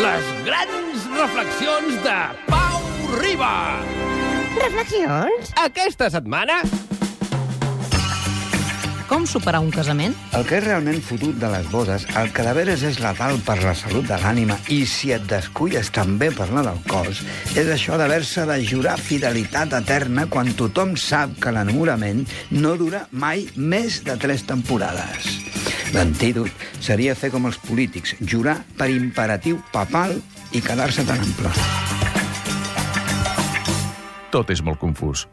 Les grans reflexions de Pau Riba. Reflexions? Aquesta setmana... Com superar un casament? El que és realment fotut de les bodes, el que de veres és letal per la salut de l'ànima i si et descuides també per la del cos, és això d'haver-se de jurar fidelitat eterna quan tothom sap que l'enamorament no dura mai més de tres temporades. L'antídot seria fer com els polítics, jurar per imperatiu papal i quedar-se tan ample. Tot és molt confús.